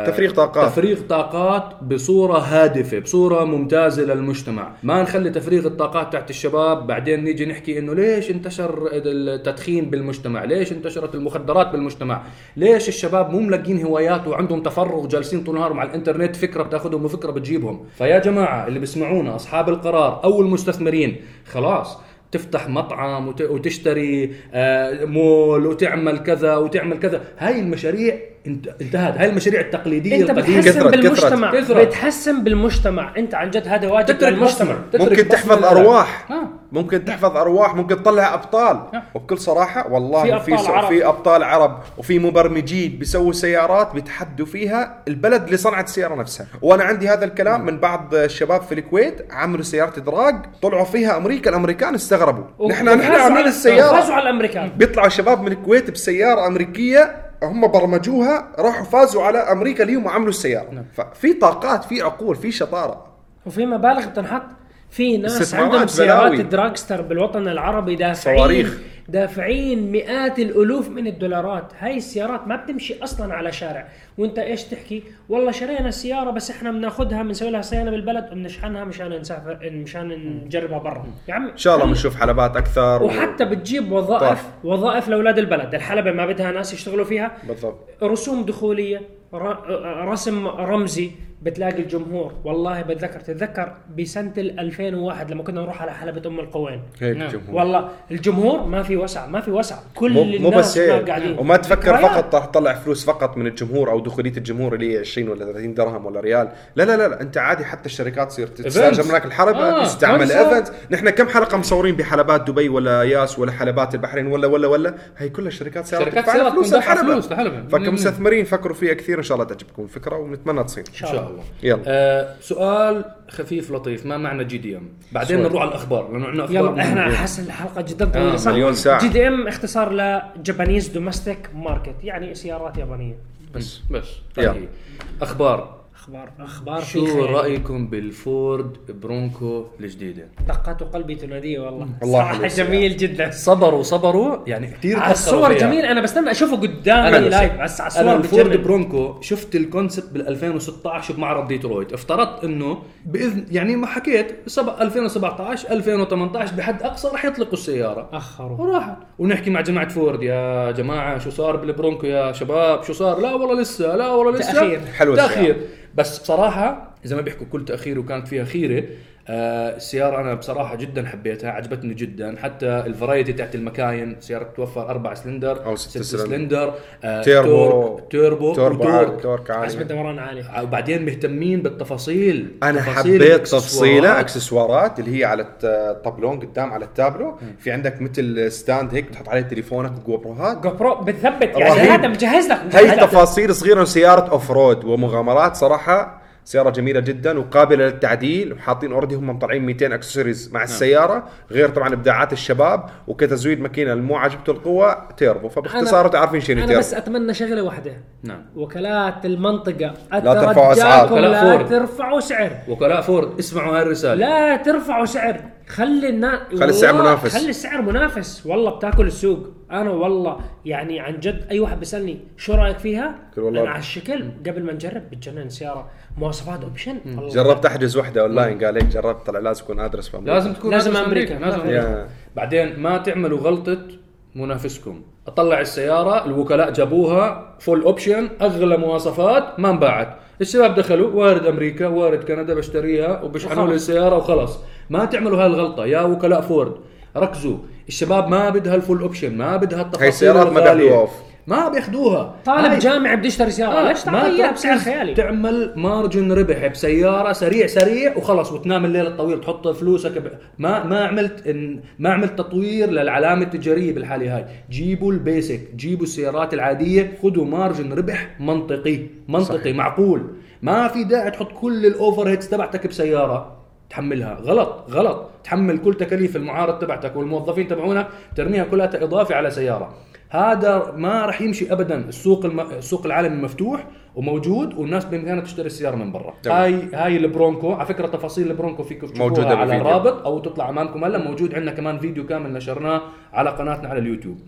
تفريغ طاقات. تفريغ طاقات بصورة هادفة بصورة ممتازة للمجتمع. ما نخلي تفريغ الطاقات تحت الشباب بعدين نيجي نحكي إنه ليش انتشر التدخين بالمجتمع؟ ليش انتشرت المخدرات بالمجتمع؟ ليش الشباب مو ملاقين هوايات وعندهم تفرغ جالسين طول نهارهم على الإنترنت فكرة بتأخذهم وفكرة بتجيبهم؟ فيا جماعة اللي بيسمعونا أصحاب القرار أو المستثمرين خلاص تفتح مطعم وت- وتشتري آه، مول وتعمل كذا وتعمل كذا. هاي المشاريع انتهت. هاي المشاريع التقليدية انت القديمة. بتحسن كثرت- بالمجتمع. كثرت. بتحسن بالمجتمع. انت عن جد هذا واجب تترك للمجتمع. بصمة. تترك ممكن تحفظ. أرواح. آه. ممكن تحفظ أرواح. ممكن تطلع أبطال. آه. وبكل صراحة والله في في أبطال في, عرب. في أبطال عرب وفي مبرمجين بيسووا سيارات بيتحدوا فيها البلد اللي صنعت السيارة نفسها. وأنا عندي هذا الكلام من بعض الشباب في الكويت عملوا سيارة إدراج طلعوا فيها أمريكا. الأمريكان استغربوا. نحن نحن عاملين السيارة. فازوا على الأمريكان. بيطلعوا شباب من الكويت بسيارة أمريكية هم برمجوها راحوا فازوا على أمريكا اليوم وعملوا السيارة. ففي طاقات في عقول في شطارة. وفي مبالغ بتنحط في ناس عندهم سيارات. دراجستر بالوطن العربي دافعين صواريخ. دافعين مئات الألوف من الدولارات. هاي السيارات ما بتمشي أصلا على شارع. وأنت إيش تحكي؟ والله شرينا السيارة بس إحنا بناخذها بنسوي لها صيانة بالبلد وبنشحنها مشان نسافر مشان نجربها برا. يا عمي إن شاء الله بنشوف حلبات أكثر وحتى بتجيب وظائف طرف. وظائف لأولاد البلد. الحلبة ما بدها ناس يشتغلوا فيها. بالضبط. رسوم دخولية رسم رمزي. بتلاقي الجمهور والله بتذكر تتذكر بسنة ال 2001 لما كنا نروح على حلبة أم القوين هيك نعم. الجمهور والله الجمهور ما في وسع ما في وسع كل مو مو الناس بس هناك هيك قاعدين وما تفكر. فقط راح تطلع فلوس فقط من الجمهور أو دخولية الجمهور اللي هي 20 ولا 30 درهم ولا ريال لا لا لا, لا. أنت عادي حتى الشركات تصير تستأجر. منك الحلبة آه، تستعمل. event نحن كم حلقة مصورين بحلبات دبي ولا ياس ولا حلبات البحرين ولا ولا ولا هي كلها شركات سيارات شركات سيارات فلوس الحلبة. فكمستثمرين فكروا فيها كثير إن شاء الله تعجبكم الفكرة ونتمنى تصير إن شاء شاء الله يلا آه سؤال خفيف لطيف ما معنى JDM بعدين سؤال. نروح على الأخبار لأنه عندنا أخبار يلا إحنا. حاسس الحلقة جدا طويلة آه، صح؟ مليون ساعة. جي دي ام اختصار ل Japanese domestic market يعني سيارات يابانية بس بس يلا. طيب أخبار أخبار أخبار في شو خيال. رأيكم بالفورد برونكو الجديدة؟ دقات قلبي تناديه والله. والله صراحة حلو. جميل جدا. صبروا صبروا. يعني كثير على الصور جميل أنا بستنى أشوفه قدامي أنا live بس على أنا الصور الفورد بتجنن. برونكو شفت ال concept بال 2016 بمعرض ديترويت. افترضت إنه باذن يعني ما حكيت سب... 2017 2018 بحد أقصى راح يطلقوا السيارة. أخروا. وراحت. ونحكي مع جماعة فورد يا جماعة شو صار بالبرونكو يا شباب؟ شو صار؟ لا والله لسه لا والله لسه. تأخير. حلوة تأخير. السيارة. بس بصراحه زي ما بيحكوا كل تأخير وكانت فيها خيرة السيارة أنا بصراحة جدا حبيتها عجبتني جدا حتى ال variety تاعت المكاين سيارة توفر أربع سلندر أو ست سلندر. سلندر آه تيربو. torque توربو توربو و torque. عالي torque حسب عالي الدوران عالي وبعدين مهتمين بالتفاصيل أنا تفاصيل حبيت الإكسسوارات. تفصيله إكسسوارات اللي هي على الطابلون قدام على التابلو في عندك مثل stand هيك تحط عليه تليفونك وجو بروهات جو برو بتثبت يعني. هذا مجهز لك هي. تفاصيل صغيرة سياره off-road ومغامرات صراحة سيارة جميلة جدا وقابلة للتعديل وحاطين already هم مطلعين 200 اكسسوارز مع السيارة غير طبعا إبداعات الشباب وكتزويد ماكينة المو عجبته القوة تيربو فباختصار تعرفين شنو أنا تيربو بس أتمنى شغلة واحدة. نعم. وكالات المنطقة ترفعوا أسعار. أترجاكم وكلاء لا فورد. ترفعوا سعر. وكلاء فورد. اسمعوا هاي الرسالة. لا ترفعوا سعر. خلي الناس خلي السعر منافس. خلي السعر منافس والله بتاكل السوق أنا والله يعني عن جد أي واحد بيسألني شو رأيك فيها والله. أنا على الشكل قبل ما نجرب بتجنن سيارة مواصفات option والله. جربت أحجز وحدة اونلاين قال هيك جربت طلع لازم يكون address في. لازم تكون لازم address أمريكا. لازم. أمريكا. بعدين ما تعملوا غلطة منافسكم. أطلع السيارة الوكلاء جابوها full option أغلى مواصفات ما انباعت. الشباب دخلوا وارد أمريكا وارد كندا بشتريها وبشحنوا لي وخلص. السيارة وخلص ما تعملوا هاي الغلطة يا وكلاء فورد. ركزوا. الشباب ما بدها ال full option ما بدها التفاصيل هاي السيارات ما. ما بياخدوها. طالب هاي- جامعي بده يشتري سياره آه، ليش تعطيه بسعر خيالي؟ تعمل margin ربح بسيارة سريع سريع وخلص وتنام الليل الطويل تحط فلوسك ب... ما ما عملت إن ما عملت تطوير للعلامة التجارية بالحالة هاي. جيبوا ال basic جيبوا السيارات العادية خذوا margin ربح منطقي منطقي صحيح. معقول. ما في داعي تحط كل ال overheads تبعتك بسيارة. تحملها. غلط غلط. تحمل كل تكاليف المعارض تبعتك والموظفين تبعونك ترميها كلها إضافة على سيارة. هذا ما راح يمشي ابدا. السوق الم... السوق العالمي مفتوح وموجود والناس بامكانها تشتري السيارة من برا. تمام. هاي هاي البرونكو على فكرة تفاصيل البرونكو فيكم موجودة على بالفيديو. الرابط أو تطلع أمامكم هلا. موجود عندنا كمان فيديو كامل نشرناه على قناتنا على اليوتيوب.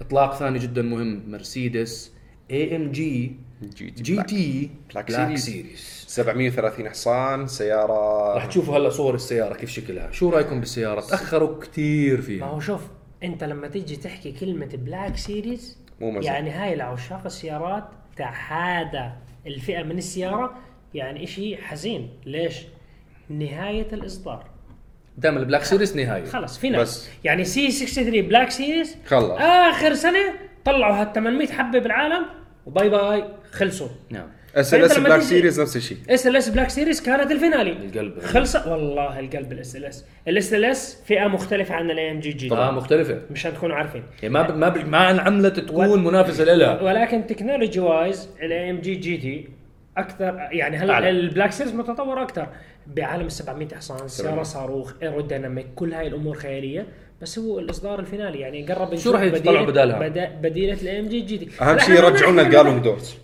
إطلاق ثاني جدا مهم. مرسيدس AMG GT G Black. T Black Black Series. Series 730 حصان سيارة راح تشوفوا هلا صور السيارة كيف شكلها. شو رأيكم بالسيارة؟ تأخروا كثير ما فيها هو شوف انت لما تيجي تحكي كلمة Black Series مو مزح. يعني هاي لعشاق السيارات تحادى الفئة من السيارة يعني إشي حزين ليش؟ نهاية الإصدار دائما ال Black Series نهاية خلص في ناس. يعني C 63 Black Series خلص. آخر سنة طلعوا هال 800 حبة بالعالم و bye bye خلصوا نعم SLS Black Series نفس الشيء. SLS Black Series كانت ال finale. القلب. خلص والله القلب ال SLS ال SLS فئة مختلفة عن ال AMG G طبعا مختلفة. مشان تكونوا عارفين. يعني ما ب... ما ب... ما انعملت تكون و- منافسة لها. ولكن technology wise ال AMG GT أكثر يعني هلا. ال Black Series متطور أكثر بعالم ال 700 حصان سيارة صاروخ aerodynamic كل هاي الأمور خيالية. بس هو الإصدار ال finale يعني قرب نشوف راح يطلعوا بدالها؟ بدا- بديلة ال AMG GT أهم شيء إحنا يرجعوا لنا الجالونج دورز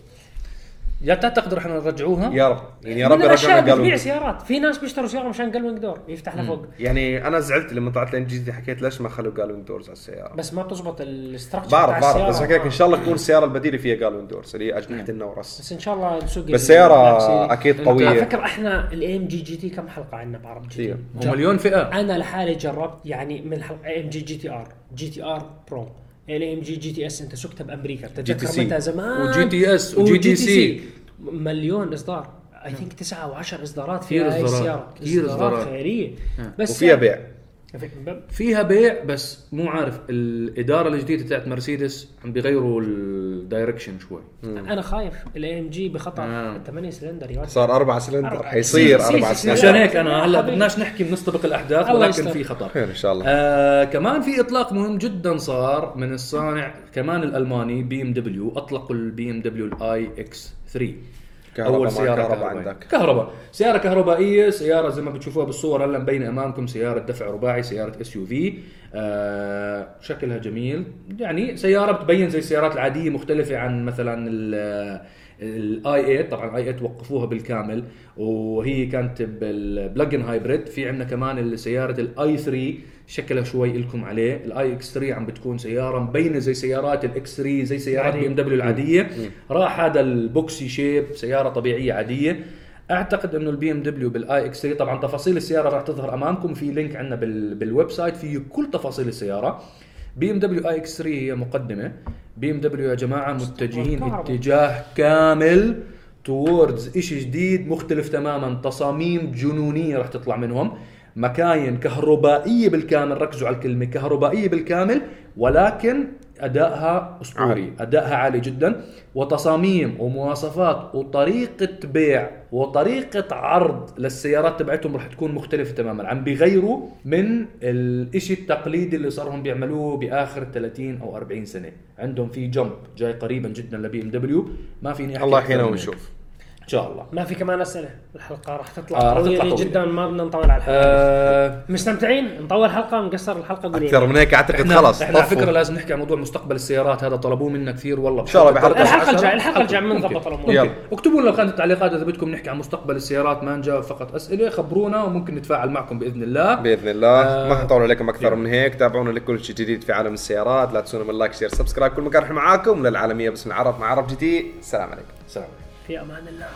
يا تعتقد رح نرجعوها؟ يا رب. يعني يا رب لنا بتبيع الجالونج سيارات. في ناس بيشتروا سيارة مشان gullwing door يفتح لفوق يعني أنا زعلت لما طلعت لين جديد حكيت ليش ما خلوا gullwing doors على السيارة. بس ما بتزبط ال structure بعرف بعرف بس حكيت إن شاء الله تكون السيارة البديلة فيها gullwing doors اللي هي أجنحة النورس. بس إن شاء الله نسوق بس سيارة. أكيد على قوية. فكرة إحنا ال AMG GT كم حلقة عندنا بعرب G كثير. T ومليون فئة. أنا لحالي جربت يعني من الحلقة اي ام جي جي تي ار جي تي ار برو الاي ام جي جي تي اس أنت سكتها بامريكا سي. متى زمان و GT S و GT C. مليون إصدار I think تسعة و10 إصدارات كثير فيها هاي إصدارات. السيارة كثير إصدارات. خياليه بس وفيها بيع في- فيها بيع بس مو عارف الإدارة الجديدة تاعت مرسيدس عم بيغيروا direction ال شوي أنا خايف ال AMG بخطر آه. 8 سلندر يا. صار أربع سلندر أربعة. حيصير cy- cy- أربع cy- cylinder عشان هيك أنا هلا. بدناش نحكي بنستبق الأحداث ولكن يستر. في خطر خير إن شاء الله آه كمان في إطلاق مهم جدا صار من الصانع كمان الألماني بي ام دبليو أطلقوا البي ام دبليو الاي إكس 3 كهرباء ما كهرباء كهربائية. عندك. كهرباء. سيارة كهربائية سيارة زي ما بتشوفوها بالصور هلا مبينة أمامكم سيارة دفع رباعي سيارة SUV شكلها جميل. يعني سيارة بتبين زي السيارات العادية مختلفة عن مثلا ال- ال i8 طبعا i8 وقفوها بالكامل وهي كانت بال plug-in hybrid في عندنا كمان سيارة ال i3 شكلها شوي لكم عليه. ال iX3 عم بتكون سيارة مبينة زي سيارات ال X3 زي سيارات بي عادية. BMW العادية. راح هذا ال boxy shape سيارة طبيعية عادية. أعتقد إنه ال BMW بال iX3 طبعا تفاصيل السيارة راح تظهر أمامكم. في link عندنا بال بال website فيه كل تفاصيل السيارة. BMW آي إكس 3 هي مقدمة. بي إم دبليو يا جماعة متجهين. اتجاه كامل towards إشي جديد مختلف تماما. تصاميم جنونية راح تطلع منهم. مكاين كهربائية بالكامل ركزوا على الكلمة كهربائية بالكامل ولكن أدائها أسطوري. أدائها عالي جدا. وتصاميم ومواصفات وطريقة بيع وطريقة عرض للسيارات تبعتهم راح تكون مختلفة تماما. عم بيغيروا من الإشي التقليدي اللي صاروا بيعملوه بآخر 30 أو 40 سنة. عندهم في jump جاي قريبا جدا ل BMW. ما فيني أحكي الله يحيينا ونشوف. إن شاء الله ما في كمان أسئلة الحلقة راح تطلع آه، راح تطلع طويله طويلة. جدا ما بدنا نطول على الحلقة آه مستمتعين نطول حلقة نقصر الحلقة قولي أكثر من هيك أعتقد خلص إحنا على. فكرة لازم نحكي عن موضوع مستقبل السيارات هذا طلبوه منا كثير والله إن شاء الله. الحلقة الجاية ممكن. بنضبط الأمور. ممكن. يلا. اكتبوا لنا بخانه التعليقات إذا بدكم نحكي عن مستقبل السيارات ما نجاوب فقط أسئلة خبرونا وممكن نتفاعل معكم بإذن الله بإذن الله آه، ما حنطول عليكم أكثر يلا. من هيك تابعونا لكل شيء جديد في عالم السيارات لا تنسونا من like share subscribe كل مكان إحنا معاكم للعالميه باسم العرب مع عرب تي السلام عليكم سلام في أمان الله.